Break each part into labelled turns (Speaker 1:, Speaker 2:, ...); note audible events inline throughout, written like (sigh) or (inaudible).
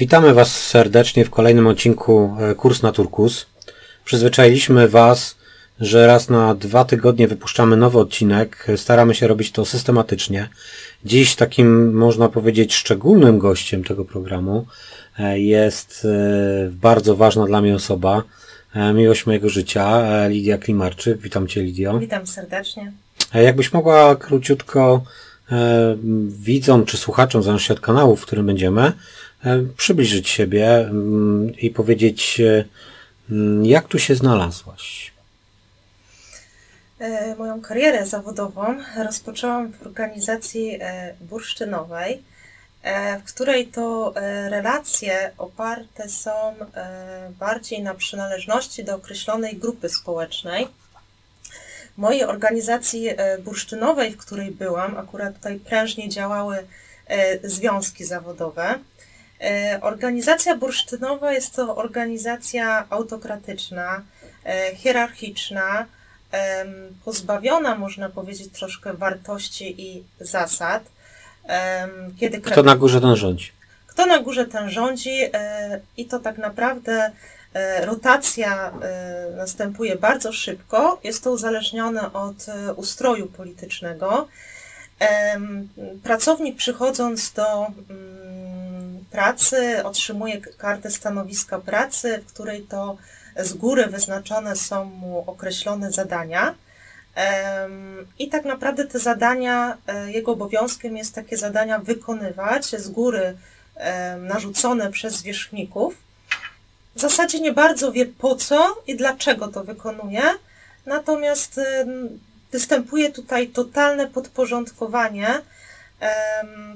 Speaker 1: Witamy Was serdecznie w kolejnym odcinku e, Kurs na Turkus. Przyzwyczailiśmy Was, że raz na dwa tygodnie wypuszczamy nowy odcinek. Staramy się robić to systematycznie. Dziś takim, można powiedzieć, szczególnym gościem tego programu e, jest e, bardzo ważna dla mnie osoba, miłość mojego życia, Lidia Klimarczyk. Witam Cię, Lidio.
Speaker 2: Witam serdecznie.
Speaker 1: Jakbyś mogła króciutko widzom czy słuchaczom, zależnie od kanału, w którym będziemy, przybliżyć siebie mm, i powiedzieć, e, mm, jak tu się znalazłaś?
Speaker 2: E, moją karierę zawodową rozpoczęłam w organizacji bursztynowej, w której to relacje oparte są bardziej na przynależności do określonej grupy społecznej. W mojej organizacji bursztynowej, w której byłam, akurat tutaj prężnie działały związki zawodowe. E, organizacja bursztynowa jest to organizacja autokratyczna, e, hierarchiczna, pozbawiona, można powiedzieć, troszkę wartości i zasad.
Speaker 1: Kiedy Kto na górze ten rządzi?
Speaker 2: Kto na górze ten rządzi e, i to tak naprawdę rotacja następuje bardzo szybko. Jest to uzależnione od ustroju politycznego. Pracownik przychodząc do mm, pracy, otrzymuje kartę stanowiska pracy, w której to z góry wyznaczone są mu określone zadania. I tak naprawdę te zadania, e, jego obowiązkiem jest takie zadania wykonywać z góry narzucone przez zwierzchników. W zasadzie nie bardzo wie po co i dlaczego to wykonuje, natomiast występuje tutaj totalne podporządkowanie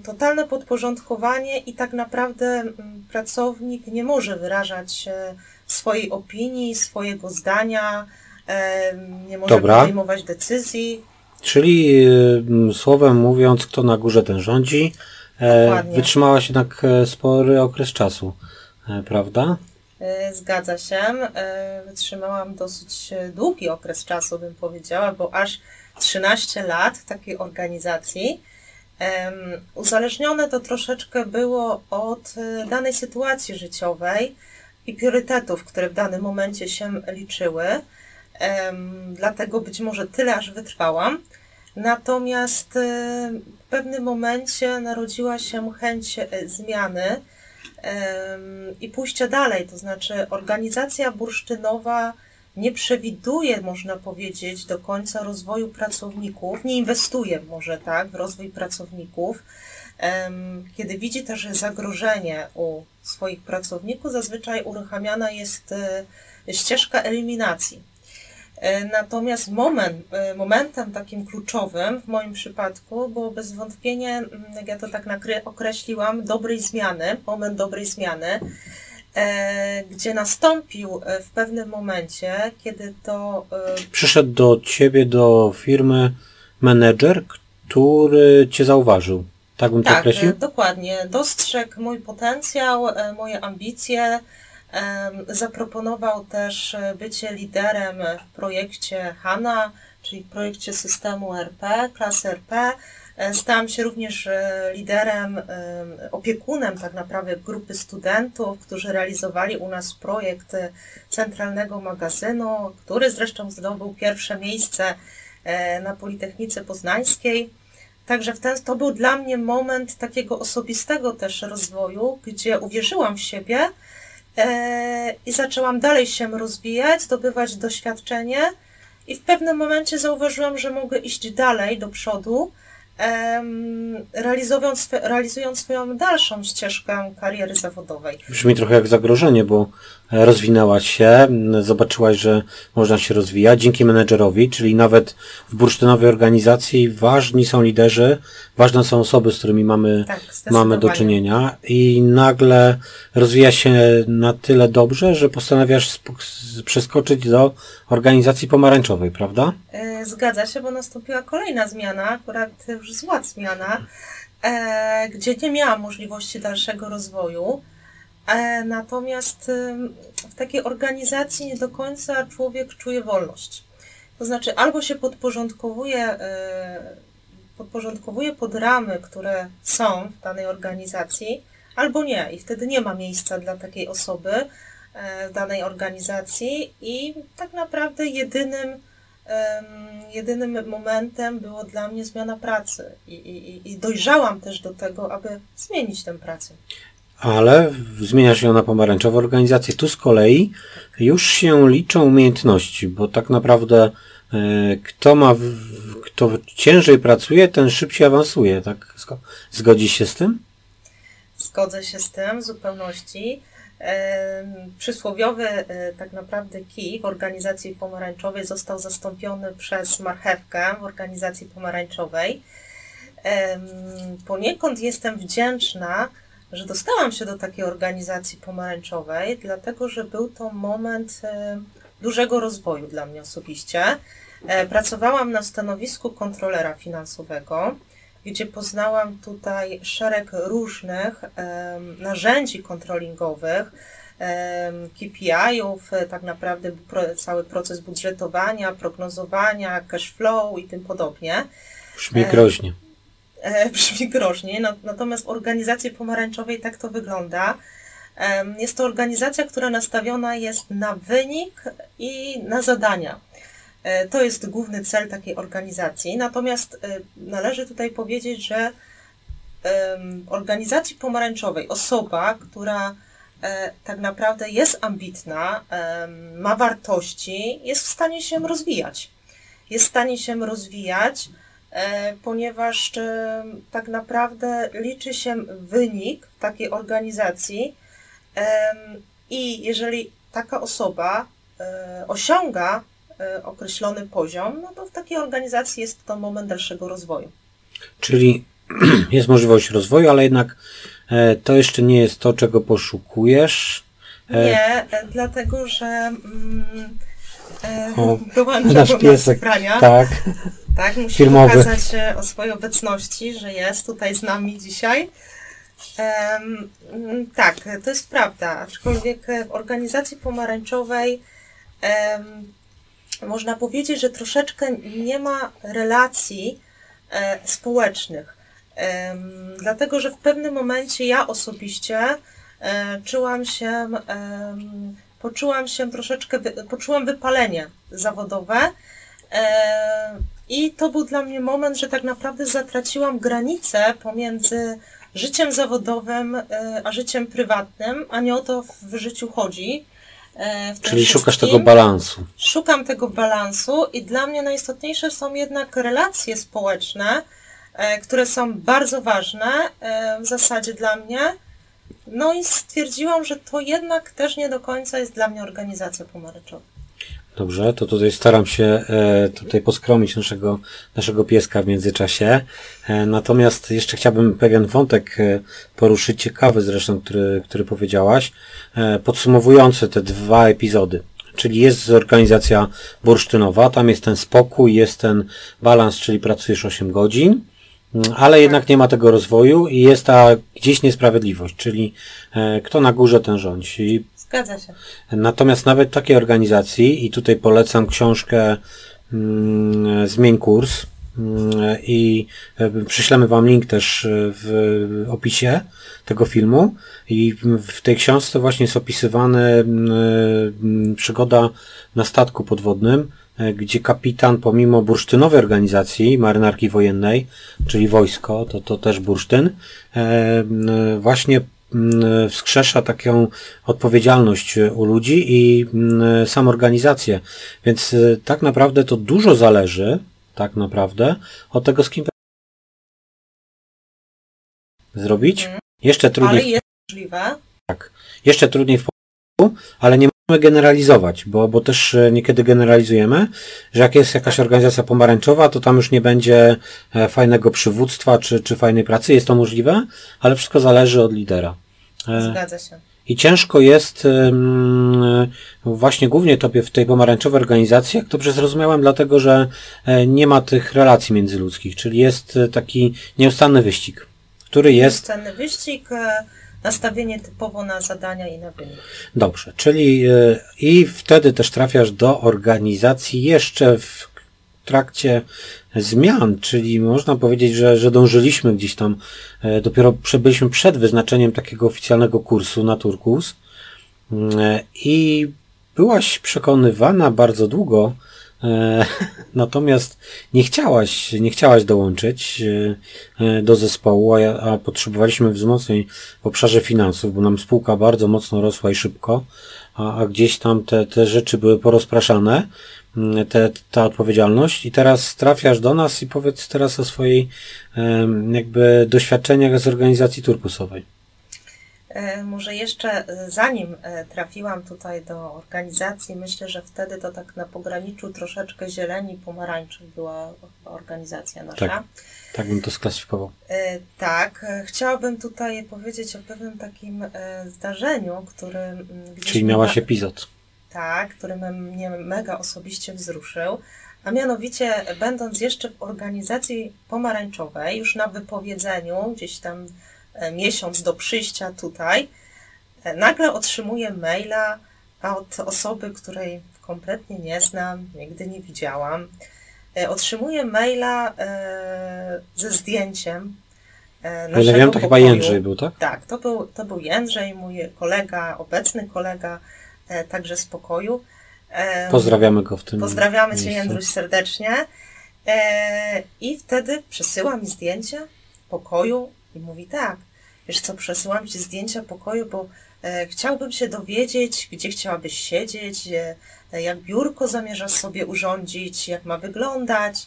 Speaker 2: totalne podporządkowanie i tak naprawdę mm, pracownik nie może wyrażać e, swojej opinii, swojego zdania, nie może Dobra. podejmować decyzji.
Speaker 1: Czyli słowem mówiąc, kto na górze, ten rządzi. E, Dokładnie. Wytrzymałaś jednak e, spory okres czasu, prawda?
Speaker 2: Zgadza się. Wytrzymałam dosyć długi okres czasu, bym powiedziała, bo aż 13 lat w takiej organizacji. Uzależnione to troszeczkę było od e, danej sytuacji życiowej i priorytetów, które w danym momencie się liczyły. Dlatego być może tyle aż wytrwałam. Natomiast e, w pewnym momencie narodziła się chęć e, zmiany i pójścia dalej. To znaczy, organizacja bursztynowa nie przewiduje, można powiedzieć, do końca rozwoju pracowników, nie inwestuje może tak w rozwój pracowników, kiedy widzi też zagrożenie u swoich pracowników, zazwyczaj uruchamiana jest e, ścieżka eliminacji. E, natomiast moment, e, momentem takim kluczowym w moim przypadku było bez wątpienia, jak ja to tak określiłam, dobrej zmiany, moment dobrej zmiany, gdzie nastąpił e, w pewnym momencie, kiedy to.
Speaker 1: E, Przyszedł do ciebie, do firmy menedżer, który cię zauważył. Tak bym
Speaker 2: tak,
Speaker 1: to określił?
Speaker 2: dokładnie. Dostrzegł mój potencjał, moje ambicje. Zaproponował też bycie liderem w projekcie HANA, czyli w projekcie systemu RP, klasy RP E, stałam się również e, liderem, e, opiekunem tak naprawdę grupy studentów, którzy realizowali u nas projekt centralnego magazynu, który zresztą zdobył pierwsze miejsce na Politechnice Poznańskiej. Także w ten, to był dla mnie moment takiego osobistego też rozwoju, gdzie uwierzyłam w siebie i zaczęłam dalej się rozwijać, zdobywać doświadczenie i w pewnym momencie zauważyłam, że mogę iść dalej do przodu, realizując, realizując swoją dalszą ścieżkę kariery zawodowej.
Speaker 1: Brzmi trochę jak zagrożenie, bo rozwinęłaś się, zobaczyłaś, że można się rozwijać dzięki menedżerowi, czyli nawet w bursztynowej organizacji ważni są liderzy, ważne są osoby, z którymi mamy, tak, mamy do czynienia i nagle rozwija się na tyle dobrze, że postanawiasz przeskoczyć do organizacji pomarańczowej, prawda?
Speaker 2: E, zgadza się, bo nastąpiła kolejna zmiana, akurat już zła zmiana, e, gdzie nie miałam możliwości dalszego rozwoju. E, natomiast w takiej organizacji nie do końca człowiek czuje wolność. To znaczy, albo się podporządkowuje, e, podporządkowuje pod ramy, które są w danej organizacji, albo nie. I wtedy nie ma miejsca dla takiej osoby w danej organizacji i tak naprawdę jedynym jedynym momentem było dla mnie zmiana pracy I, i, i dojrzałam też do tego, aby zmienić tę pracę.
Speaker 1: Ale zmienia się na pomarańczową organizację. Tu z kolei już się liczą umiejętności, bo tak naprawdę e, kto ma, kto ciężej pracuje, ten szybciej awansuje. Tak? Zgodzi się z tym?
Speaker 2: Zgodzę się z tym w zupełności przysłowiowy e, tak naprawdę kij w organizacji pomarańczowej został zastąpiony przez marchewkę w organizacji pomarańczowej. Poniekąd jestem wdzięczna, że dostałam się do takiej organizacji pomarańczowej, dlatego że był to moment e, dużego rozwoju dla mnie osobiście. E, pracowałam na stanowisku kontrolera finansowego gdzie poznałam tutaj szereg różnych um, narzędzi kontrolingowych, KPI-ów, tak naprawdę cały proces budżetowania, prognozowania, cash flow i tym podobnie.
Speaker 1: Brzmi groźnie.
Speaker 2: E, e, (laughs) brzmi groźnie, no, natomiast w organizacji pomarańczowej tak to wygląda. Jest to organizacja, która nastawiona jest na wynik i na zadania. E, to jest główny cel takiej organizacji. Natomiast e, należy tutaj powiedzieć, że w organizacji pomarańczowej osoba, która e, tak naprawdę jest ambitna, ma wartości, jest w stanie się rozwijać. Jest w stanie się rozwijać, ponieważ tak naprawdę liczy się wynik takiej organizacji i jeżeli taka osoba osiąga E, określony poziom, no to w takiej organizacji jest to moment dalszego rozwoju.
Speaker 1: Czyli (clears throat) jest możliwość rozwoju, ale jednak e, to jeszcze nie jest to, czego poszukujesz.
Speaker 2: E, nie, dlatego że mm, o, nasz piesek, prania.
Speaker 1: Tak. (laughs)
Speaker 2: Tak, musi Firmowy. pokazać o swojej obecności, że jest tutaj z nami dzisiaj. Um, tak, to jest prawda, aczkolwiek w organizacji pomarańczowej um, można powiedzieć, że troszeczkę nie ma relacji e, społecznych. E, dlatego, że w pewnym momencie ja osobiście e, czułam się, e, poczułam się troszeczkę, poczułam wypalenie zawodowe. I to był dla mnie moment, że tak naprawdę zatraciłam granicę pomiędzy życiem zawodowym e, a życiem prywatnym, a nie o to w życiu chodzi.
Speaker 1: E, Czyli szukasz tego balansu.
Speaker 2: Szukam tego balansu i dla mnie najistotniejsze są jednak relacje społeczne, e, które są bardzo ważne w zasadzie dla mnie. No i stwierdziłam, że to jednak też nie do końca jest dla mnie organizacja pomarańczowa.
Speaker 1: Dobrze, to tutaj staram się e, tutaj poskromić naszego, naszego pieska w międzyczasie. E, natomiast jeszcze chciałbym pewien wątek e, poruszyć, ciekawy zresztą, który, który powiedziałaś, podsumowujący te dwa epizody. Czyli jest organizacja bursztynowa, tam jest ten spokój, jest ten balans, czyli pracujesz 8 godzin, ale jednak nie ma tego rozwoju i jest ta gdzieś niesprawiedliwość, czyli kto na górze, ten rządzi.
Speaker 2: Zgadza się.
Speaker 1: Natomiast nawet takiej organizacji, i tutaj polecam książkę mm, Zmień kurs, mm, i e, przyślemy Wam link też e, w opisie tego filmu. I w tej książce właśnie jest opisywana mm, przygoda na statku podwodnym, e, gdzie kapitan, pomimo bursztynowej organizacji marynarki wojennej, czyli wojsko, to, to też bursztyn, właśnie wskrzesza taką odpowiedzialność u ludzi i mm, sam organizację. Więc y, tak naprawdę to dużo zależy, tak naprawdę, od tego, z kim zrobić. Mhm. Jeszcze trudniej.
Speaker 2: Ale jest możliwe.
Speaker 1: Tak. Jeszcze trudniej w ale nie możemy generalizować, bo, bo też e, niekiedy generalizujemy, że jak jest jakaś organizacja pomarańczowa, to tam już nie będzie e, fajnego przywództwa czy, czy fajnej pracy. Jest to możliwe, ale wszystko zależy od lidera.
Speaker 2: E, Zgadza się.
Speaker 1: I ciężko jest właśnie głównie tobie w tej pomarańczowej organizacji, jak dobrze zrozumiałem, dlatego że e, nie ma tych relacji międzyludzkich, czyli jest e, taki nieustanny wyścig, który jest...
Speaker 2: Nieustanny wyścig, nastawienie typowo na zadania i na wynik.
Speaker 1: Dobrze, czyli i wtedy też trafiasz do organizacji jeszcze w trakcie zmian, czyli można powiedzieć, że, że dążyliśmy gdzieś tam, e, dopiero byliśmy przed wyznaczeniem takiego oficjalnego kursu na Turkus e, i byłaś przekonywana bardzo długo, e, (laughs) natomiast nie chciałaś, nie chciałaś dołączyć do zespołu, a, a potrzebowaliśmy wzmocnień w obszarze finansów, bo nam spółka bardzo mocno rosła i szybko, a, a gdzieś tam te, te rzeczy były porozpraszane. Mm, te, ta odpowiedzialność i teraz trafiasz do nas i powiedz teraz o swojej jakby doświadczeniach z organizacji turkusowej.
Speaker 2: E, może jeszcze e, zanim e, trafiłam tutaj do organizacji, myślę, że wtedy to tak na pograniczu troszeczkę zieleni pomarańczy była organizacja nasza.
Speaker 1: Tak, tak bym to sklasyfikował.
Speaker 2: Tak, chciałabym tutaj powiedzieć o pewnym takim zdarzeniu, którym...
Speaker 1: Czyli miałaś epizod
Speaker 2: tak, który mnie mega osobiście wzruszył, a mianowicie będąc jeszcze w organizacji pomarańczowej, już na wypowiedzeniu, gdzieś tam e, miesiąc do przyjścia tutaj, e, nagle otrzymuję maila od osoby, której kompletnie nie znam, nigdy nie widziałam. E, otrzymuję maila ze zdjęciem
Speaker 1: Ale wiem, to pokoju. chyba Jędrzej był, tak?
Speaker 2: Tak, to był, to był Jędrzej, mój kolega, obecny kolega także z pokoju.
Speaker 1: Pozdrawiamy go w tym.
Speaker 2: Pozdrawiamy. Cię, Jędruś, serdecznie. E, I wtedy przesyła mi zdjęcie pokoju i mówi tak, wiesz co, przesyłam Ci zdjęcia pokoju, bo e, chciałbym się dowiedzieć, gdzie chciałabyś siedzieć, jak biurko zamierzasz sobie urządzić, jak ma wyglądać.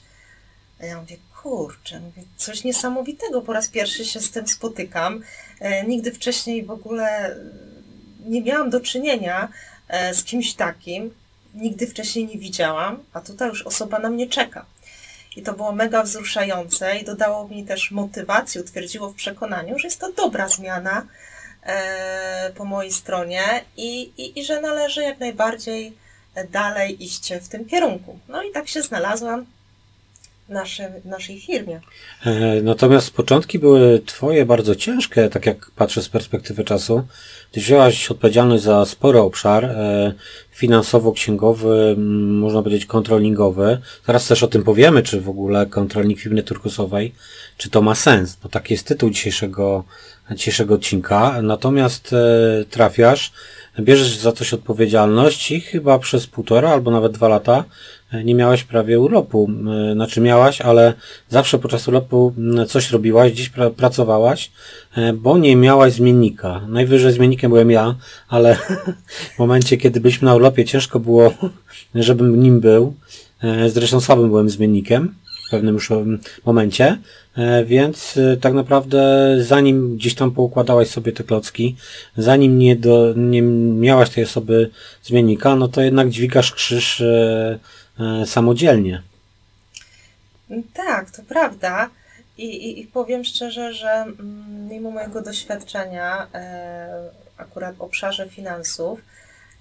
Speaker 2: A ja mówię, kurczę, mówię, coś niesamowitego, po raz pierwszy się z tym spotykam. Nigdy wcześniej w ogóle nie miałam do czynienia e, z kimś takim, nigdy wcześniej nie widziałam, a tutaj już osoba na mnie czeka. I to było mega wzruszające i dodało mi też motywacji, utwierdziło w przekonaniu, że jest to dobra zmiana e, po mojej stronie i, i, i że należy jak najbardziej dalej iść w tym kierunku. No i tak się znalazłam nasze, naszej firmie.
Speaker 1: E, natomiast początki były Twoje bardzo ciężkie, tak jak patrzę z perspektywy czasu. Ty wzięłaś odpowiedzialność za spory obszar e, finansowo-księgowy, można powiedzieć kontrolingowy. Zaraz też o tym powiemy, czy w ogóle kontrolnik firmy turkusowej, czy to ma sens, bo taki jest tytuł dzisiejszego, dzisiejszego odcinka. Natomiast e, trafiasz, bierzesz za coś odpowiedzialność i chyba przez półtora albo nawet dwa lata nie miałaś prawie urlopu. E, znaczy miałaś, ale zawsze podczas urlopu coś robiłaś, gdzieś pra pracowałaś, e, bo nie miałaś zmiennika. Najwyżej zmiennikiem byłem ja, ale (laughs) w momencie, kiedy byliśmy na urlopie, ciężko było, (laughs) żebym nim był. E, zresztą słabym byłem zmiennikiem w pewnym już momencie, więc tak naprawdę zanim gdzieś tam poukładałaś sobie te klocki, zanim nie, do, nie miałaś tej osoby zmiennika, no to jednak dźwigasz krzyż samodzielnie.
Speaker 2: Tak, to prawda. I, i, i powiem szczerze, że mm, mimo mojego doświadczenia e, akurat w obszarze finansów,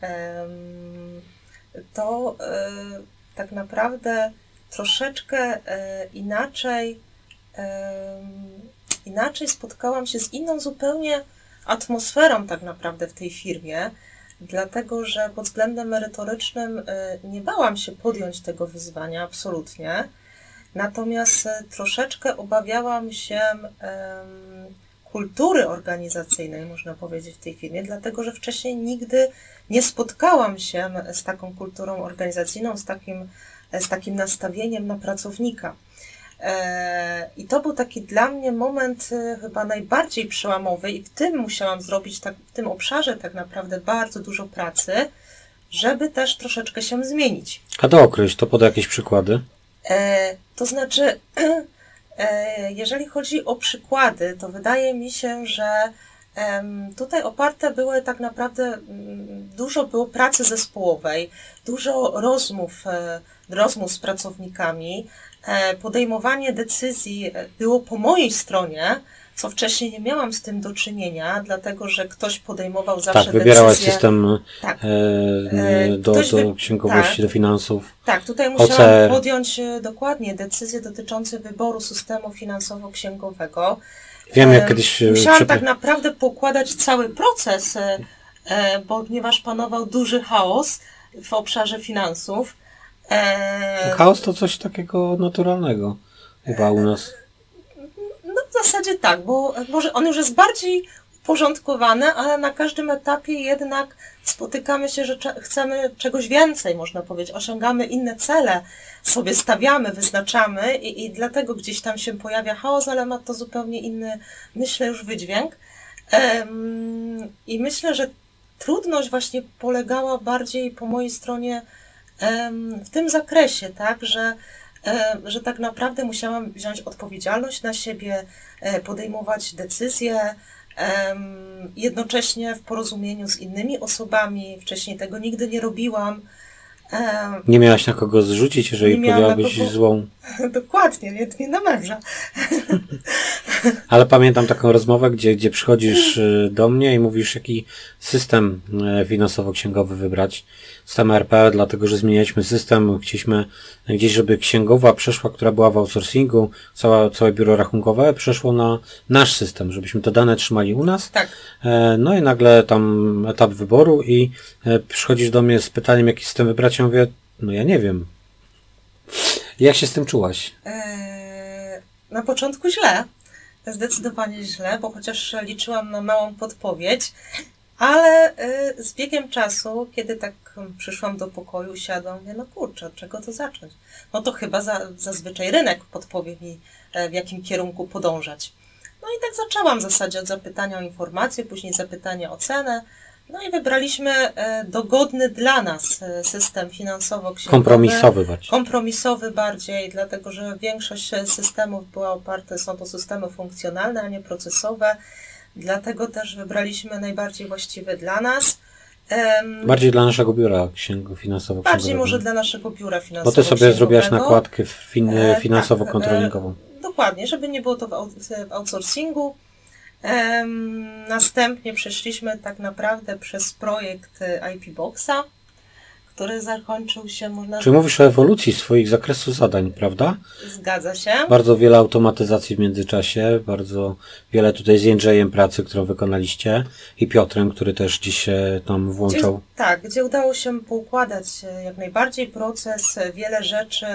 Speaker 2: e, to e, tak naprawdę troszeczkę e, inaczej, e, inaczej spotkałam się z inną zupełnie atmosferą tak naprawdę w tej firmie dlatego że pod względem merytorycznym y, nie bałam się podjąć tego wyzwania absolutnie. Natomiast y, troszeczkę obawiałam się kultury organizacyjnej, można powiedzieć, w tej firmie, dlatego że wcześniej nigdy nie spotkałam się z taką kulturą organizacyjną, z takim, z takim nastawieniem na pracownika. E, I to był taki dla mnie moment e, chyba najbardziej przełamowy, i w tym musiałam zrobić, tak, w tym obszarze tak naprawdę bardzo dużo pracy, żeby też troszeczkę się zmienić.
Speaker 1: A to określ, to pod jakieś przykłady?
Speaker 2: E, to znaczy, (clears throat) jeżeli chodzi o przykłady, to wydaje mi się, że tutaj oparte były tak naprawdę, mm, dużo było pracy zespołowej, dużo rozmów, rozmów z pracownikami, podejmowanie decyzji było po mojej stronie, co wcześniej nie miałam z tym do czynienia, dlatego że ktoś podejmował zawsze
Speaker 1: tak, wybierałaś decyzję. system tak. E, e do, do księgowości, tak. do finansów.
Speaker 2: Tak, tutaj musiałam OCR. podjąć e, dokładnie decyzję dotyczące wyboru systemu finansowo-księgowego.
Speaker 1: Wiem, jak kiedyś...
Speaker 2: Musiałam tak naprawdę pokładać cały proces, ponieważ panował duży chaos w obszarze finansów E,
Speaker 1: Chaos to coś takiego naturalnego chyba u nas.
Speaker 2: No w zasadzie tak, bo może on już jest bardziej uporządkowany, ale na każdym etapie jednak spotykamy się, że chcemy czegoś więcej, można powiedzieć, osiągamy inne cele, sobie stawiamy, wyznaczamy i, i dlatego gdzieś tam się pojawia chaos, ale ma to zupełnie inny, myślę, już wydźwięk. I myślę, że trudność właśnie polegała bardziej po mojej stronie w tym zakresie, tak, że e, że tak naprawdę musiałam wziąć odpowiedzialność na siebie, e, podejmować decyzje, jednocześnie w porozumieniu z innymi osobami. Wcześniej tego nigdy nie robiłam.
Speaker 1: Nie miałaś na kogo zrzucić, jeżeli podjęłabyś
Speaker 2: kogo-
Speaker 1: złą. (laughs)
Speaker 2: Dokładnie, więc nie na męża.
Speaker 1: Ale pamiętam taką rozmowę, gdzie, gdzie przychodzisz y, do mnie i mówisz, jaki system e, finansowo-księgowy wybrać. System RP, dlatego że zmienialiśmy system. Chcieliśmy gdzieś, żeby księgowa przeszła, która była w outsourcingu, cała, całe biuro rachunkowe przeszło na nasz system, żebyśmy te dane trzymali u nas.
Speaker 2: Tak.
Speaker 1: E, No i nagle tam etap wyboru i e, przychodzisz do mnie z pytaniem, jaki system wybrać. Ja mówię, no ja nie wiem. Jak się z tym czułaś?
Speaker 2: E, Na początku źle, zdecydowanie źle, bo chociaż liczyłam na małą podpowiedź, ale e, z biegiem czasu, kiedy tak przyszłam do pokoju, siadłam, mówię, no kurczę, od czego to zacząć? No to chyba za, zazwyczaj rynek podpowie mi, e, w jakim kierunku podążać. No i tak zaczęłam w zasadzie od zapytania o informacje, później zapytania o cenę, no i wybraliśmy e, dogodny dla nas e, system finansowo-księgowy
Speaker 1: Kompromisowy bardziej.
Speaker 2: kompromisowy bardziej, dlatego że większość systemów była oparte, są to systemy funkcjonalne, a nie procesowe. Dlatego też wybraliśmy najbardziej właściwy dla nas.
Speaker 1: Bardziej dla naszego biura księgu finansowo
Speaker 2: bardziej może dla naszego biura
Speaker 1: Bo
Speaker 2: finansowego.
Speaker 1: ty sobie zrobiłaś nakładkę fin,
Speaker 2: E,
Speaker 1: finansowo-kontrolingową.
Speaker 2: tak, e, dokładnie, żeby nie było to w outsourcingu. Następnie przeszliśmy tak naprawdę przez projekt e, IP Boxa, który zakończył się, można
Speaker 1: Czy mówisz o ewolucji swoich zakresów zadań, prawda?
Speaker 2: zgadza się.
Speaker 1: Bardzo wiele automatyzacji w międzyczasie, bardzo wiele tutaj z Jędrzejem pracy, którą wykonaliście i Piotrem, który też dziś się tam
Speaker 2: Gdzie,
Speaker 1: włączał.
Speaker 2: tak, gdzie udało się poukładać e, jak najbardziej proces, e, wiele rzeczy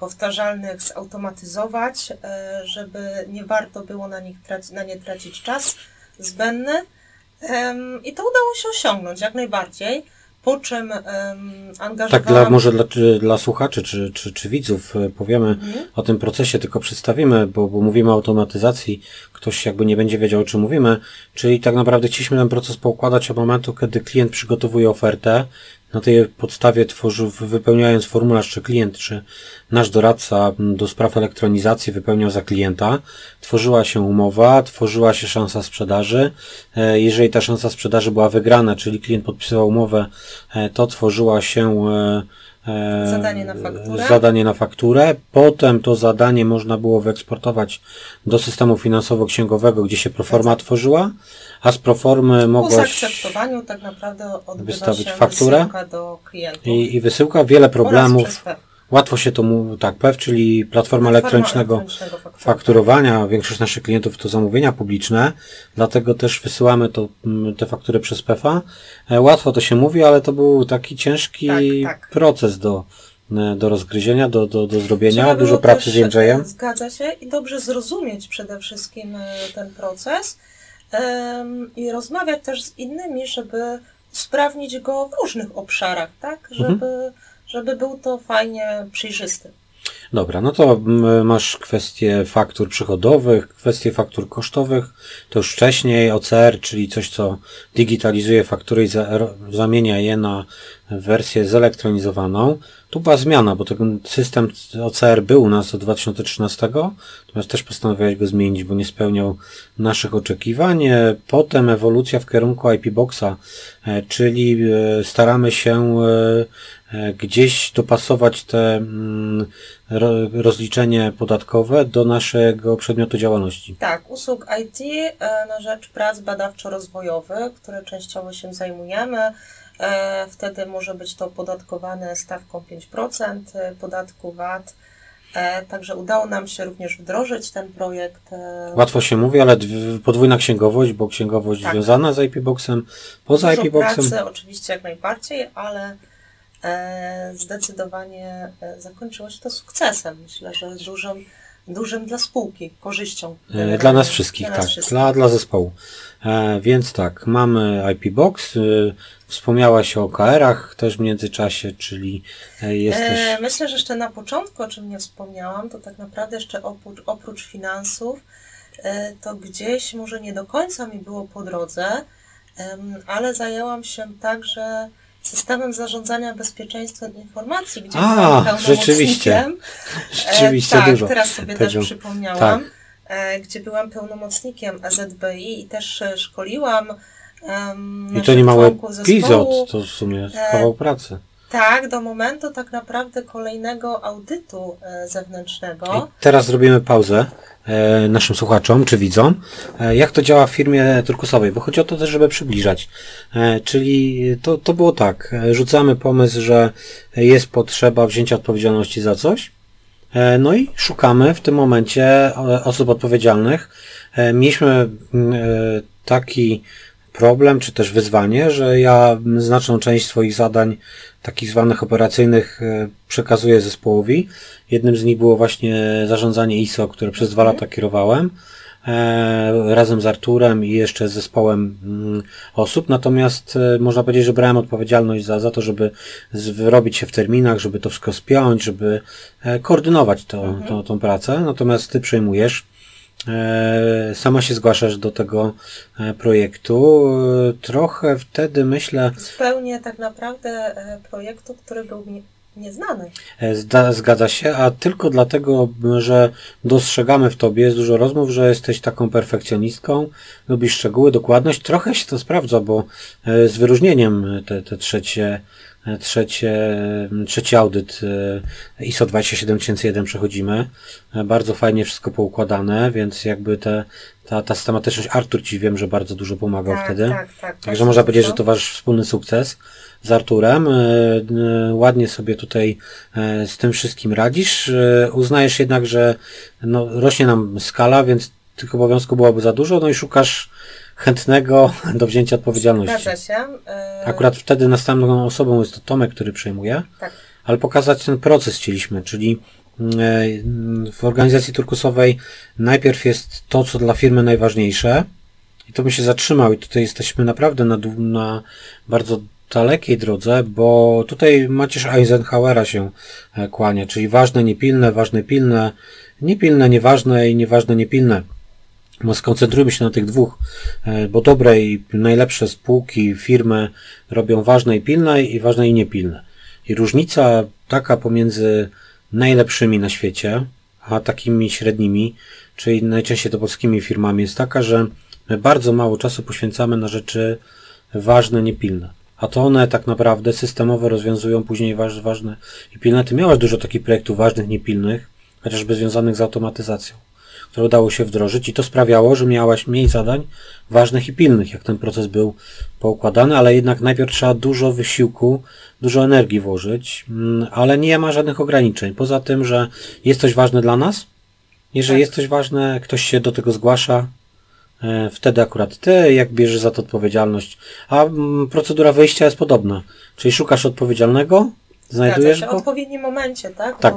Speaker 2: powtarzalnych zautomatyzować, e, żeby nie warto było na, nich traci, na nie tracić czas zbędny. I to udało się osiągnąć jak najbardziej, po czym angażowałam...
Speaker 1: Tak dla, może dla, dla słuchaczy czy, czy, czy widzów e, powiemy
Speaker 2: Mhm.
Speaker 1: o tym procesie, tylko przedstawimy, bo, bo mówimy o automatyzacji, ktoś jakby nie będzie wiedział o czym mówimy, czyli tak naprawdę chcieliśmy ten proces poukładać od momentu, kiedy klient przygotowuje ofertę, na tej podstawie tworzy, wypełniając formularz, czy klient, czy nasz doradca do spraw elektronizacji wypełniał za klienta, tworzyła się umowa, tworzyła się szansa sprzedaży. E, Jeżeli ta szansa sprzedaży była wygrana, czyli klient podpisywał umowę, e, to tworzyła się e,
Speaker 2: Zadanie na fakturę.
Speaker 1: zadanie na fakturę. Potem to zadanie można było wyeksportować do systemu finansowo-księgowego, gdzie się proforma tworzyła, a z proformy
Speaker 2: Po
Speaker 1: mogłaś
Speaker 2: zaakceptowaniu tak naprawdę odbywa
Speaker 1: wystawić fakturę
Speaker 2: do klientów.
Speaker 1: i, i wysyłka, wiele problemów. Łatwo się to mówi, tak, PEW, czyli platforma elektronicznego
Speaker 2: elektronicznego fakturowania.
Speaker 1: fakturowania. Większość naszych klientów to zamówienia publiczne, dlatego też wysyłamy to, mm, te faktury przez PEFA. E, Łatwo to się mówi, ale to był taki ciężki
Speaker 2: Tak, tak.
Speaker 1: proces do, e, do rozgryzienia, do, do, do zrobienia.
Speaker 2: Trzeba
Speaker 1: Dużo pracy z Jędrzejem.
Speaker 2: e, Zgadza się i dobrze zrozumieć przede wszystkim e, ten proces em, i rozmawiać też z innymi, żeby usprawnić go w różnych obszarach, tak?
Speaker 1: Mhm.
Speaker 2: Żeby, był to fajnie przejrzysty.
Speaker 1: Dobra, no to mm, masz kwestie faktur przychodowych, kwestie faktur kosztowych, to już wcześniej OCR, czyli coś, co digitalizuje faktury i zamienia je na wersję zelektronizowaną. Tu była zmiana, bo ten system OCR był u nas od 2013, natomiast też postanowiłeś go zmienić, bo nie spełniał naszych oczekiwań. Potem ewolucja w kierunku IP Boxa, e, czyli e, staramy się e, gdzieś dopasować te mm, ro- rozliczenie podatkowe do naszego przedmiotu działalności.
Speaker 2: Tak, usług IT e, na rzecz prac badawczo-rozwojowych, które częściowo się zajmujemy. E, Wtedy może być to opodatkowane stawką 5% podatku VAT. E, Także udało nam się również wdrożyć ten projekt. e,
Speaker 1: Łatwo się mówi, ale dw- podwójna księgowość, bo księgowość
Speaker 2: Tak.
Speaker 1: związana z IP Boxem, poza
Speaker 2: Dużo
Speaker 1: IP Boxem.
Speaker 2: pracy oczywiście jak najbardziej, ale e, zdecydowanie e, zakończyło się to sukcesem. Myślę, że dużym, dużym dla spółki, korzyścią.
Speaker 1: E, Dla nas wszystkich,
Speaker 2: Dla nas
Speaker 1: tak.
Speaker 2: wszystkich.
Speaker 1: Dla, dla zespołu. E, więc tak, mamy IP Box. Wspomniałaś o OKR-ach też w międzyczasie, czyli e, jesteś.
Speaker 2: E, Myślę, że jeszcze na początku, o czym nie wspomniałam, to tak naprawdę jeszcze oprócz, oprócz finansów, e, to gdzieś może nie do końca mi było po drodze, ale zajęłam się także systemem zarządzania bezpieczeństwem informacji, gdzie
Speaker 1: A,
Speaker 2: byłam pełnomocnikiem.
Speaker 1: rzeczywiście. Rzeczywiście
Speaker 2: e, tak,
Speaker 1: dużo.
Speaker 2: teraz sobie
Speaker 1: tego.
Speaker 2: też przypomniałam, e, gdzie byłam pełnomocnikiem AZBI i też e, szkoliłam em,
Speaker 1: I to nie mały epizod, to w sumie
Speaker 2: E,
Speaker 1: kawał pracy.
Speaker 2: Tak, do momentu tak naprawdę kolejnego audytu e, zewnętrznego.
Speaker 1: I teraz zrobimy pauzę e, naszym słuchaczom czy widzom. E, jak to działa w firmie turkusowej? Bo chodzi o to też, żeby przybliżać. Czyli to, to było tak. Rzucamy pomysł, że jest potrzeba wzięcia odpowiedzialności za coś. No i szukamy w tym momencie osób odpowiedzialnych. Mieliśmy mm, taki problem, czy też wyzwanie, że ja znaczną część swoich zadań, takich zwanych operacyjnych, e, przekazuję zespołowi. Jednym z nich było właśnie zarządzanie ISO, które przez dwa lata kierowałem. e, Razem z Arturem i jeszcze z zespołem mm, osób. Natomiast e, można powiedzieć, że brałem odpowiedzialność za, za to, żeby wyrobić się w terminach, żeby to wszystko spiąć, żeby koordynować to, to, tą pracę. Natomiast ty przejmujesz Sama się zgłaszasz do tego e, projektu. E, Trochę wtedy myślę,
Speaker 2: Zupełnie tak naprawdę e, projektu, który był mi nieznany.
Speaker 1: e, zgadza się, a tylko dlatego, że dostrzegamy w tobie, jest dużo rozmów, że jesteś taką perfekcjonistką, lubisz szczegóły, dokładność. Trochę się to sprawdza, bo e, z wyróżnieniem te, te trzecie, e, trzecie, trzeci audyt ISO 27001 przechodzimy. Bardzo fajnie wszystko poukładane, więc jakby te, ta, ta systematyczność, Artur ci wiem, że bardzo dużo pomagał
Speaker 2: tak,
Speaker 1: wtedy.
Speaker 2: tak, tak.
Speaker 1: Także można powiedzieć, że to wasz wspólny sukces z Arturem. E, e, Ładnie sobie tutaj e, z tym wszystkim radzisz. Uznajesz jednak, że no, rośnie nam skala, więc tych obowiązków byłoby za dużo, no i szukasz chętnego (laughs) do wzięcia odpowiedzialności.
Speaker 2: Zgadza się.
Speaker 1: Akurat wtedy następną osobą jest to Tomek, który przejmuje,
Speaker 2: Tak.
Speaker 1: ale pokazać ten proces chcieliśmy, czyli mm, w organizacji turkusowej najpierw jest to, co dla firmy najważniejsze i to by się zatrzymał i tutaj jesteśmy naprawdę na, na bardzo dalekiej drodze, bo tutaj Macierz Eisenhowera się e, kłania, czyli ważne, niepilne, ważne, pilne, niepilne, nieważne i nieważne, niepilne. No skoncentrujmy się na tych dwóch, e, bo dobre i najlepsze spółki, firmy robią ważne i pilne i ważne i niepilne. I różnica taka pomiędzy najlepszymi na świecie, a takimi średnimi, czyli najczęściej to polskimi firmami, jest taka, że my bardzo mało czasu poświęcamy na rzeczy ważne, niepilne. A to one tak naprawdę systemowo rozwiązują później waż, ważne i pilne. Ty miałaś dużo takich projektów ważnych, niepilnych, chociażby związanych z automatyzacją które udało się wdrożyć i to sprawiało, że miałaś mniej zadań ważnych i pilnych, jak ten proces był poukładany, ale jednak najpierw trzeba dużo wysiłku, dużo energii włożyć, mm, ale nie ma żadnych ograniczeń. Poza tym, że jest coś ważne dla nas, jeżeli
Speaker 2: Tak.
Speaker 1: jest coś ważne, ktoś się do tego zgłasza, wtedy akurat ty, jak bierzesz za to odpowiedzialność, a mm, procedura wyjścia jest podobna, czyli szukasz odpowiedzialnego, znajdujesz
Speaker 2: Zgadza się. W
Speaker 1: go,
Speaker 2: odpowiednim momencie, tak?
Speaker 1: Tak.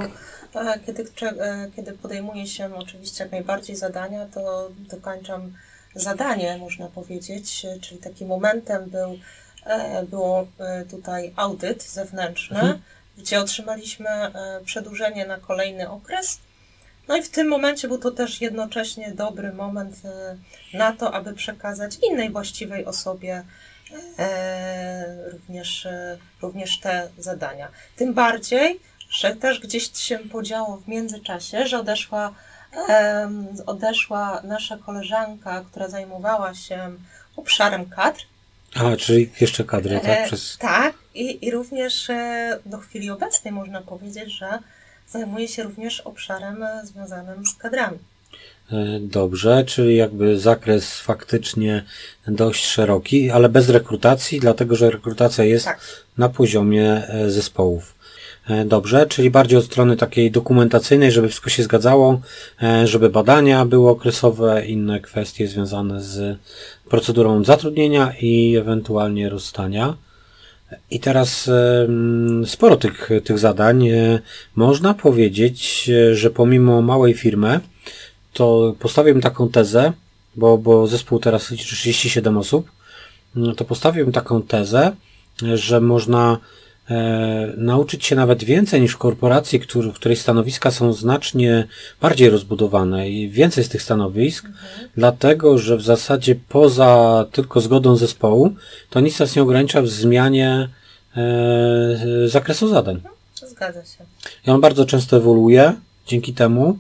Speaker 2: Bo, e, kiedy, e, kiedy podejmuje się oczywiście jak najbardziej zadania, to dokończam zadanie, można powiedzieć, e, czyli takim momentem był, e, było e, tutaj audyt zewnętrzny,
Speaker 1: Mhm.
Speaker 2: gdzie otrzymaliśmy e, przedłużenie na kolejny okres. No i w tym momencie był to też jednocześnie dobry moment e, na to, aby przekazać innej właściwej osobie e, również, e, również te zadania. Tym bardziej, że też gdzieś się podziało w międzyczasie, że odeszła, odeszła nasza koleżanka, która zajmowała się obszarem kadr.
Speaker 1: a, czyli jeszcze kadry, tak,
Speaker 2: E,
Speaker 1: przez...
Speaker 2: tak i, i również e, do chwili obecnej można powiedzieć, że zajmuje się również obszarem e, związanym z kadrami.
Speaker 1: E, Dobrze, czyli jakby zakres faktycznie dość szeroki, ale bez rekrutacji, dlatego że rekrutacja jest
Speaker 2: Tak.
Speaker 1: na poziomie e, zespołów. Dobrze, czyli bardziej od strony takiej dokumentacyjnej, żeby wszystko się zgadzało, żeby badania były okresowe, inne kwestie związane z procedurą zatrudnienia i ewentualnie rozstania. I teraz sporo tych, tych zadań. E, Można powiedzieć, e, że pomimo małej firmy, to postawiłem taką tezę, bo, bo zespół teraz liczy 37 osób, no to postawiłem taką tezę, że można nauczyć się nawet więcej niż w korporacji, który, w której stanowiska są znacznie bardziej rozbudowane i więcej z tych stanowisk, dlatego że w zasadzie poza tylko zgodą zespołu, to nic nas nie ogranicza w zmianie e, zakresu zadań.
Speaker 2: Zgadza się.
Speaker 1: I on bardzo często ewoluuje dzięki temu.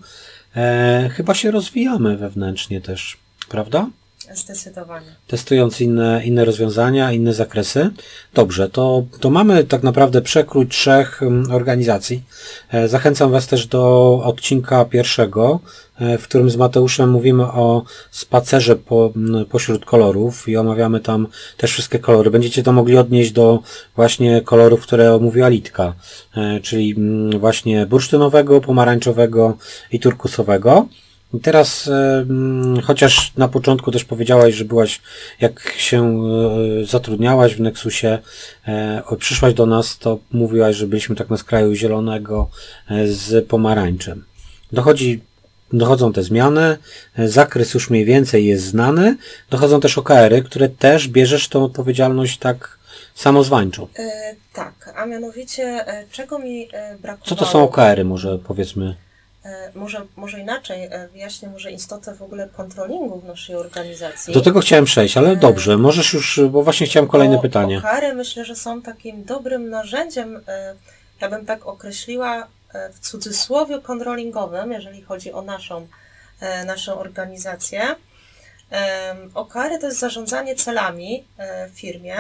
Speaker 1: E, chyba się rozwijamy wewnętrznie też, prawda?
Speaker 2: Zdecydowanie.
Speaker 1: testując inne, inne rozwiązania, inne zakresy. Dobrze, to, to mamy tak naprawdę przekrój trzech mm, organizacji. E, Zachęcam Was też do odcinka pierwszego, e, w którym z Mateuszem mówimy o spacerze po, m, pośród kolorów i omawiamy tam też wszystkie kolory. Będziecie to mogli odnieść do właśnie kolorów, które omówiła Litka, e, czyli mm, właśnie bursztynowego, pomarańczowego i turkusowego. Teraz, chociaż na początku też powiedziałaś, że byłaś, jak się e, zatrudniałaś w Nexusie, e, przyszłaś do nas, to mówiłaś, że byliśmy tak na skraju zielonego e, z pomarańczem. Dochodzi, dochodzą te zmiany, zakres już mniej więcej jest znany, dochodzą też OKR-y, które też bierzesz tą odpowiedzialność tak samozwańczą.
Speaker 2: E, tak, a mianowicie czego mi e, brakowało?
Speaker 1: Co to są OKR-y, może powiedzmy?
Speaker 2: E, może, może inaczej, e, wyjaśnię może istotę w ogóle kontrolingu w naszej organizacji.
Speaker 1: Do tego chciałem przejść, ale
Speaker 2: E,
Speaker 1: dobrze, możesz już, bo właśnie chciałem kolejne
Speaker 2: Bo
Speaker 1: pytanie.
Speaker 2: OKR-y myślę, że są takim dobrym narzędziem, ja bym tak określiła, w cudzysłowie kontrolingowym, jeżeli chodzi o naszą, naszą organizację. Em, OKR-y to jest zarządzanie celami w firmie,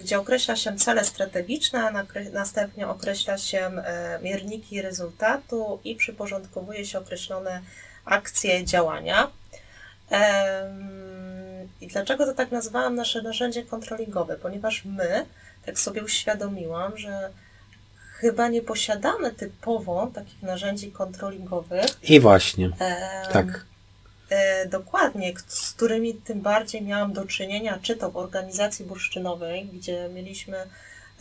Speaker 2: gdzie określa się cele strategiczne, a następnie określa się mierniki rezultatu i przyporządkowuje się określone akcje, działania. I dlaczego to tak nazwałam nasze narzędzie kontrolingowe? Ponieważ my, tak sobie uświadomiłam, że chyba nie posiadamy typowo takich narzędzi kontrolingowych.
Speaker 1: I właśnie, tak.
Speaker 2: E, dokładnie, z którymi tym bardziej miałam do czynienia, czy to w organizacji bursztynowej, gdzie mieliśmy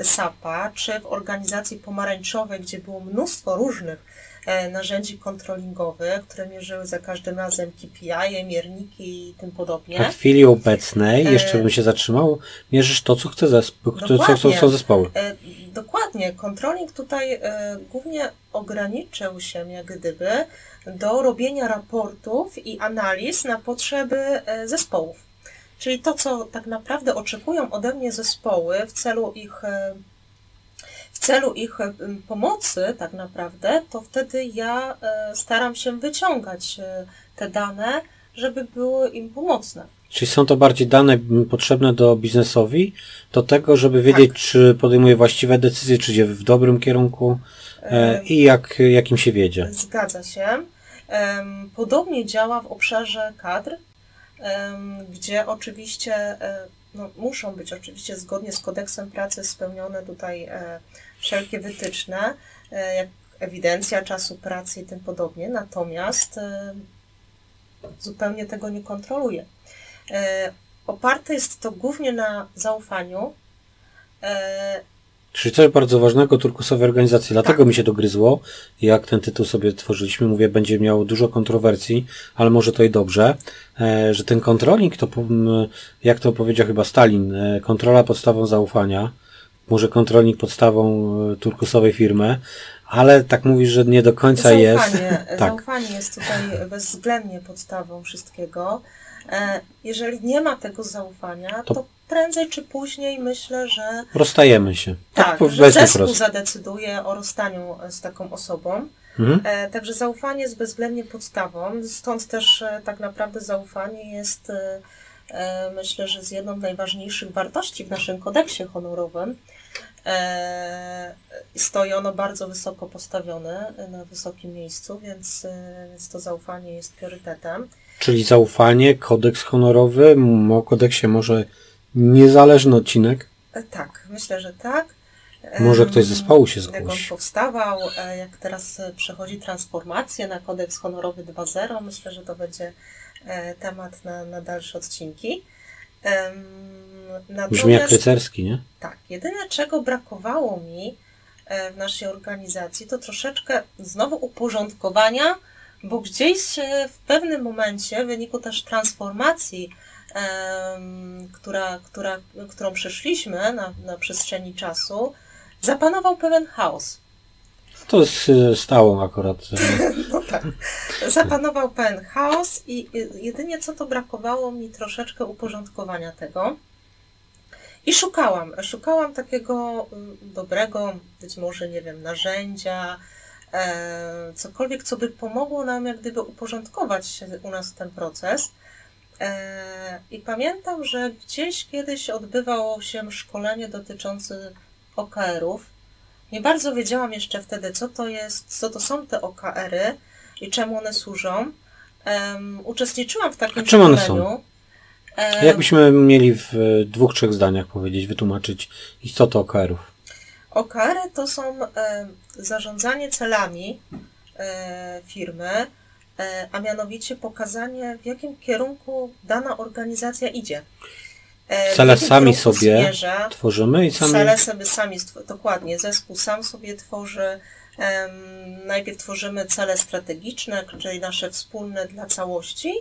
Speaker 2: SAP-a, czy w organizacji pomarańczowej, gdzie było mnóstwo różnych e, narzędzi kontrolingowych, które mierzyły za każdym razem KPI, mierniki i tym podobnie.
Speaker 1: Na chwili obecnej,
Speaker 2: E,
Speaker 1: jeszcze bym się zatrzymał, mierzysz to, co chce zespół, co, chcą zespoły.
Speaker 2: Dokładnie. Controlling tutaj głównie ograniczył się jak gdyby do robienia raportów i analiz na potrzeby e, zespołów. Czyli to, co tak naprawdę oczekują ode mnie zespoły w celu ich, e, w celu ich e, pomocy, tak naprawdę, to wtedy ja staram się wyciągać te dane, żeby były im pomocne.
Speaker 1: Czyli są to bardziej dane potrzebne do biznesowi, do tego, żeby wiedzieć,
Speaker 2: Tak.
Speaker 1: czy podejmuje właściwe decyzje, czy idzie w dobrym kierunku i jak, jakim się wiedzie.
Speaker 2: Zgadza się. Podobnie działa w obszarze kadr, gdzie oczywiście e, no, muszą być oczywiście zgodnie z kodeksem pracy spełnione tutaj e, wszelkie wytyczne, e, jak ewidencja czasu pracy i tym podobnie, natomiast zupełnie tego nie kontroluje. Oparte jest to głównie na zaufaniu.
Speaker 1: Czyli coś bardzo ważnego turkusowej organizacji. Dlatego
Speaker 2: Tak.
Speaker 1: mi się to gryzło, jak ten tytuł sobie tworzyliśmy. Mówię, będzie miał dużo kontrowersji, ale może to i dobrze, e, że ten kontroling to, jak to powiedział chyba Stalin, e, kontrola podstawą zaufania, może kontrolnik podstawą e, turkusowej firmy, ale tak mówisz, że nie do końca jest.
Speaker 2: Zaufanie, (laughs)
Speaker 1: tak.
Speaker 2: zaufanie jest tutaj bezwzględnie podstawą wszystkiego. Jeżeli nie ma tego zaufania,
Speaker 1: To-
Speaker 2: to, prędzej czy później myślę, że
Speaker 1: Rozstajemy się.
Speaker 2: tak, że
Speaker 1: powiedzmy
Speaker 2: zespół zadecyduje o rozstaniu z taką osobą.
Speaker 1: Mhm.
Speaker 2: E, Także zaufanie jest bezwzględnie podstawą, stąd też e, tak naprawdę zaufanie jest e, e, myślę, że z jedną z najważniejszych wartości w naszym kodeksie honorowym. E, Stoi ono bardzo wysoko postawione, na wysokim miejscu, więc, e, więc to zaufanie jest priorytetem.
Speaker 1: Czyli zaufanie, kodeks honorowy, o kodeksie może niezależny odcinek.
Speaker 2: E, Tak, myślę, że tak.
Speaker 1: Może
Speaker 2: Em,
Speaker 1: ktoś z zespołu się
Speaker 2: Jak on
Speaker 1: zgłosi.
Speaker 2: powstawał, e, jak teraz e, przechodzi transformację na kodeks honorowy 2.0, myślę, że to będzie e, temat na, na dalsze odcinki. Em,
Speaker 1: Brzmi jak
Speaker 2: natomiast-
Speaker 1: rycerski, nie?
Speaker 2: Tak, jedyne czego brakowało mi e, w naszej organizacji to troszeczkę znowu uporządkowania, bo gdzieś e, w pewnym momencie w wyniku też transformacji, która, która, którą przeszliśmy na, na przestrzeni czasu, zapanował pewien chaos.
Speaker 1: To jest stałą akurat. (laughs)
Speaker 2: No tak. Zapanował pewien chaos i jedynie co to brakowało mi troszeczkę uporządkowania tego. I szukałam, szukałam takiego mm, dobrego, być może, nie wiem, narzędzia, e, cokolwiek, co by pomogło nam jak gdyby uporządkować u nas ten proces. E, I pamiętam, że gdzieś kiedyś odbywało się szkolenie dotyczące OKR-ów. Nie bardzo wiedziałam jeszcze wtedy, co to jest, co to są te OKR-y i czemu one służą. Em, uczestniczyłam w takim
Speaker 1: A czym one
Speaker 2: szkoleniu. Em,
Speaker 1: Jakbyśmy mieli w dwóch, trzech zdaniach powiedzieć, wytłumaczyć istotę OKR-ów.
Speaker 2: OKR-y to są e, zarządzanie celami e, firmy, a mianowicie pokazanie, w jakim kierunku dana organizacja idzie. E,
Speaker 1: Cele sami sobie
Speaker 2: zmierza.
Speaker 1: Tworzymy i sami.
Speaker 2: Cele sobie sami, dokładnie, zespół sam sobie tworzy. najpierw tworzymy cele strategiczne, czyli nasze wspólne dla całości,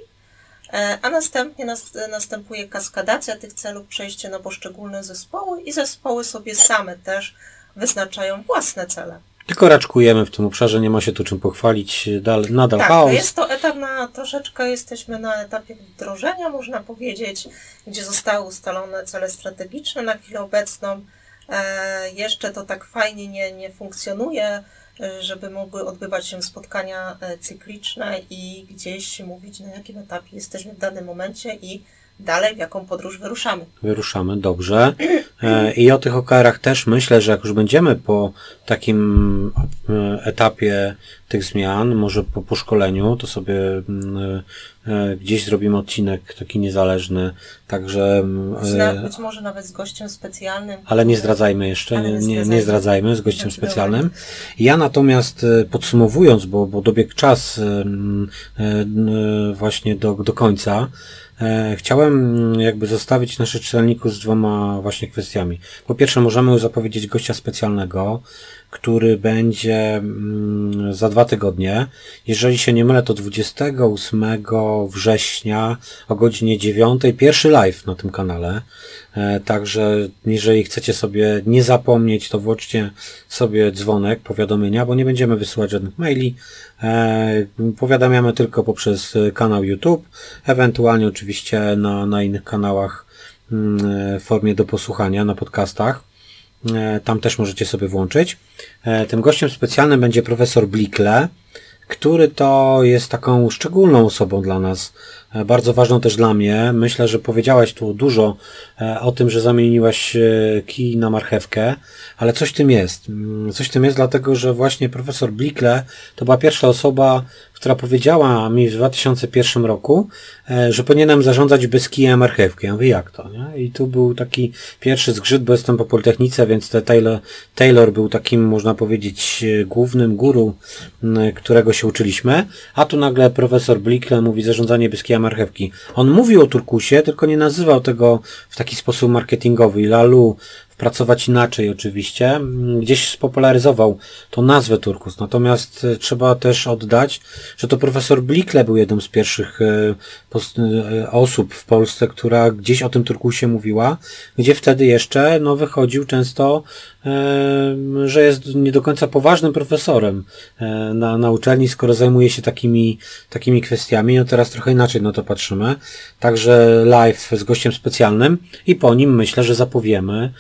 Speaker 2: e, a następnie nas, następuje kaskadacja tych celów, przejście na poszczególne zespoły i zespoły sobie same też wyznaczają własne cele.
Speaker 1: Tylko raczkujemy w tym obszarze, nie ma się tu czym pochwalić. Dal, nadal
Speaker 2: Tak,
Speaker 1: chaos.
Speaker 2: jest to etap na troszeczkę jesteśmy na etapie wdrożenia, można powiedzieć, gdzie zostały ustalone cele strategiczne na chwilę obecną. E, jeszcze to tak fajnie nie, nie funkcjonuje, e, żeby mogły odbywać się spotkania e, cykliczne i gdzieś mówić, na jakim etapie jesteśmy w danym momencie i dalej w jaką podróż wyruszamy.
Speaker 1: Wyruszamy, dobrze. E, I o tych OKR-ach też myślę, że jak już będziemy po takim e, etapie tych zmian, może po, po szkoleniu, to sobie mm, e, gdzieś zrobimy odcinek taki niezależny, także mm,
Speaker 2: być może nawet z gościem specjalnym.
Speaker 1: ale nie zdradzajmy jeszcze, nie,
Speaker 2: nie
Speaker 1: nie,
Speaker 2: zdradzajmy.
Speaker 1: z gościem specjalnym. Ja natomiast podsumowując, bo, bo dobiegł czas właśnie do, do końca, chciałem mm, jakby zostawić naszych czytelników z dwoma właśnie kwestiami. Po pierwsze, możemy zapowiedzieć gościa specjalnego, który będzie mm, za dwa tygodnie. Jeżeli się nie mylę, to 28 września o godzinie 9 pierwszy live na tym kanale. E, Także jeżeli chcecie sobie nie zapomnieć, to włączcie sobie dzwonek, powiadomienia, bo nie będziemy wysyłać żadnych maili. E, Powiadamiamy tylko poprzez kanał YouTube, ewentualnie oczywiście na, na innych kanałach mm, e, w formie do posłuchania, na podcastach. E, Tam też możecie sobie włączyć. E, Tym gościem specjalnym będzie profesor Blikle, który to jest taką szczególną osobą dla nas, bardzo ważną też dla mnie. Myślę, że powiedziałaś tu dużo e, o tym, że zamieniłaś e, kij na marchewkę, ale coś tym jest. Mm, Coś tym jest dlatego, że właśnie profesor Blikle to była pierwsza osoba, która powiedziała mi w 2001 roku, e, że powinienem zarządzać bez kija marchewki. Ja mówię, jak to? Nie? I tu był taki pierwszy zgrzyt, bo jestem po Politechnice, więc Taylor, Taylor był takim, można powiedzieć, e, głównym guru, którego się uczyliśmy, a tu nagle profesor Blikle mówi zarządzanie bez kija marchewki. On mówił o turkusie, tylko nie nazywał tego w taki sposób marketingowy. Lalu, pracować inaczej oczywiście. Mm, Gdzieś spopularyzował tą nazwę Turkus. Natomiast e, trzeba też oddać, że to profesor Blikle był jedną z pierwszych e, e, osób w Polsce, która gdzieś o tym Turkusie mówiła, gdzie wtedy jeszcze no, wychodził często, że jest nie do końca poważnym profesorem na, na uczelni, skoro zajmuje się takimi, takimi kwestiami. No teraz trochę inaczej na to patrzymy. Także live z gościem specjalnym i po nim myślę, że zapowiemy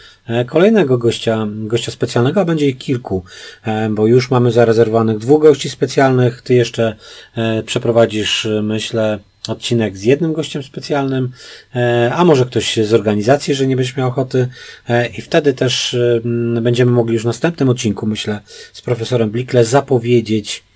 Speaker 1: kolejnego gościa, gościa specjalnego, a będzie ich kilku, e, bo już mamy zarezerwowanych dwóch gości specjalnych. Ty jeszcze e, przeprowadzisz, e, myślę, odcinek z jednym gościem specjalnym, e, a może ktoś z organizacji, że nie będziesz miał ochoty e, i wtedy też e, będziemy mogli już w następnym odcinku, myślę, z profesorem Blikle zapowiedzieć e,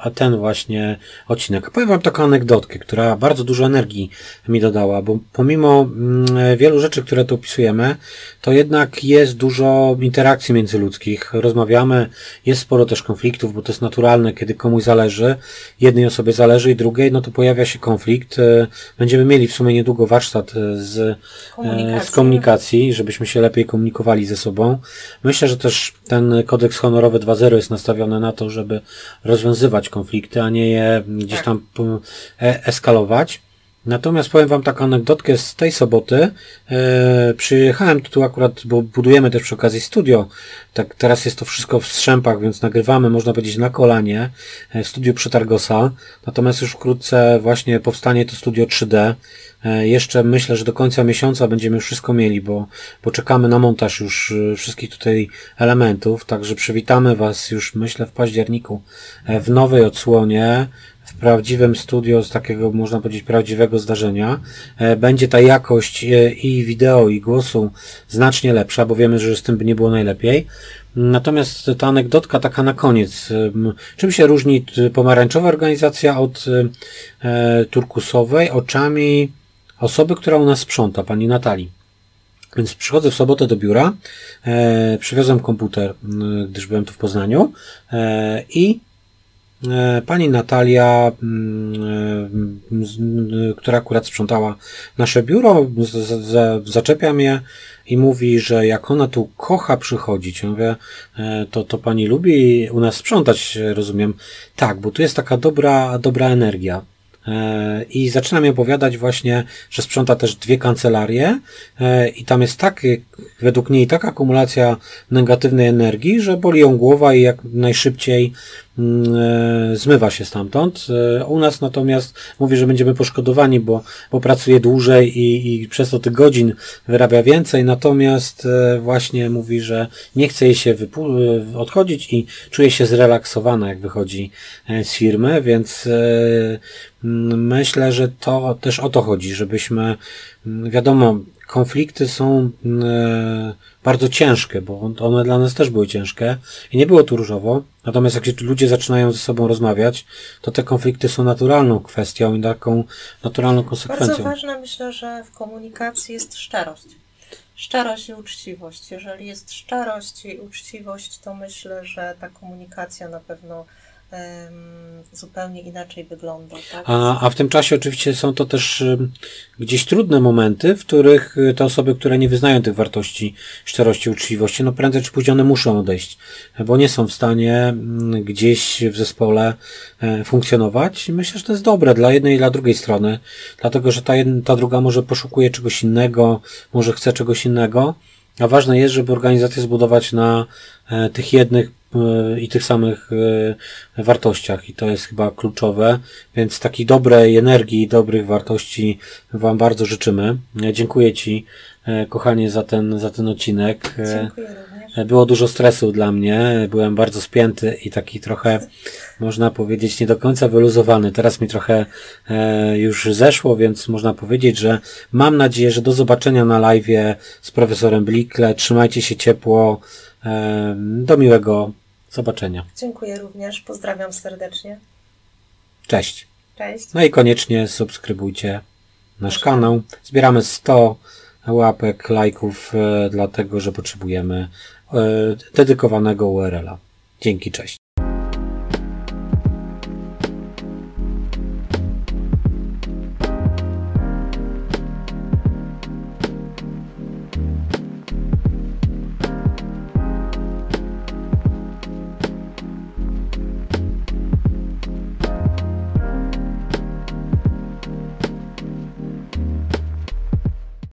Speaker 1: a ten właśnie odcinek. Powiem Wam taką anegdotkę, która bardzo dużo energii mi dodała, bo pomimo mm, wielu rzeczy, które tu opisujemy, to jednak jest dużo interakcji międzyludzkich. Rozmawiamy, jest sporo też konfliktów, bo to jest naturalne, kiedy komuś zależy, jednej osobie zależy i drugiej, no to pojawia się konflikt. E, będziemy mieli w sumie niedługo warsztat e, z
Speaker 2: Komunikacji.
Speaker 1: z komunikacji, żebyśmy się lepiej komunikowali ze sobą. Myślę, że też ten kodeks honorowy 2.0 jest nastawiony na to, żeby rozwiązywać konflikty, a nie je gdzieś
Speaker 2: Tak.
Speaker 1: tam e- eskalować. Natomiast powiem Wam taką anegdotkę z tej soboty. E, przyjechałem tu akurat, bo budujemy też przy okazji studio. Tak, teraz jest to wszystko w strzępach, więc nagrywamy, można powiedzieć, na kolanie e, w studiu Przetargosa. Natomiast już wkrótce właśnie powstanie to studio 3D. E, Jeszcze myślę, że do końca miesiąca będziemy już wszystko mieli, bo, bo czekamy na montaż już e, wszystkich tutaj elementów. Także przywitamy Was już myślę w październiku e, w nowej odsłonie prawdziwym studio z takiego, można powiedzieć, prawdziwego zdarzenia. E, Będzie ta jakość e, i wideo, i głosu znacznie lepsza, bo wiemy, że z tym by nie było najlepiej. Natomiast ta anegdotka taka na koniec. Czym się różni pomarańczowa organizacja od e, turkusowej oczami osoby, która u nas sprząta, pani Natalii? Więc przychodzę w sobotę do biura, e, przywiozłem komputer, gdyż byłem tu w Poznaniu e, i pani Natalia, mm, e, która akurat sprzątała nasze biuro, zaczepia mnie i mówi, że jak ona tu kocha przychodzić, ja mówię, e, to, to pani lubi u nas sprzątać, e, rozumiem. Tak, bo tu jest taka dobra, dobra energia. E, I zaczyna mi opowiadać właśnie, że sprząta też dwie kancelarie e, i tam jest tak, e, według niej taka akumulacja negatywnej energii, że boli ją głowa i jak najszybciej e, zmywa się stamtąd. E, U nas natomiast mówi, że będziemy poszkodowani, bo, bo pracuje dłużej i, i przez to tych godzin wyrabia więcej, natomiast e, właśnie mówi, że nie chce jej się e, odchodzić i czuje się zrelaksowana, jak wychodzi e, z firmy, więc e, mm, myślę, że to też o to chodzi, żebyśmy, mm, wiadomo, konflikty są e, bardzo ciężkie, bo one dla nas też były ciężkie i nie było tu różowo. Natomiast jak się ludzie zaczynają ze sobą rozmawiać, to te konflikty są naturalną kwestią i taką naturalną
Speaker 2: Bardzo
Speaker 1: konsekwencją.
Speaker 2: ważne myślę, że w komunikacji jest szczerość. Szczerość i uczciwość. Jeżeli jest szczerość i uczciwość, to myślę, że ta komunikacja na pewno zupełnie inaczej wygląda. Tak?
Speaker 1: A, a w tym czasie oczywiście są to też gdzieś trudne momenty, w których y, te osoby, które nie wyznają tych wartości szczerości, uczciwości, no prędzej czy później one muszą odejść, bo nie są w stanie mm, gdzieś w zespole e, funkcjonować. Myślę, że to jest dobre dla jednej i dla drugiej strony, dlatego że ta, jedna, ta druga może poszukuje czegoś innego, może chce czegoś innego, a ważne jest, żeby organizację zbudować na e, tych jednych e, i tych samych e, wartościach i to jest chyba kluczowe, więc takiej dobrej energii, dobrych wartości Wam bardzo życzymy. E, Dziękuję Ci, e, kochanie, za ten, za ten odcinek. E,
Speaker 2: Dziękuję również.
Speaker 1: Było dużo stresu dla mnie, byłem bardzo spięty i taki trochę, można powiedzieć, nie do końca wyluzowany. Teraz mi trochę e, już zeszło, więc można powiedzieć, że mam nadzieję, że do zobaczenia na live z profesorem Blikle. Trzymajcie się ciepło. Do miłego zobaczenia.
Speaker 2: Dziękuję również. Pozdrawiam serdecznie.
Speaker 1: Cześć.
Speaker 2: Cześć.
Speaker 1: No i koniecznie subskrybujcie nasz kanał. Zbieramy 100 łapek, lajków, e, dlatego że potrzebujemy e, dedykowanego URL-a. Dzięki, cześć.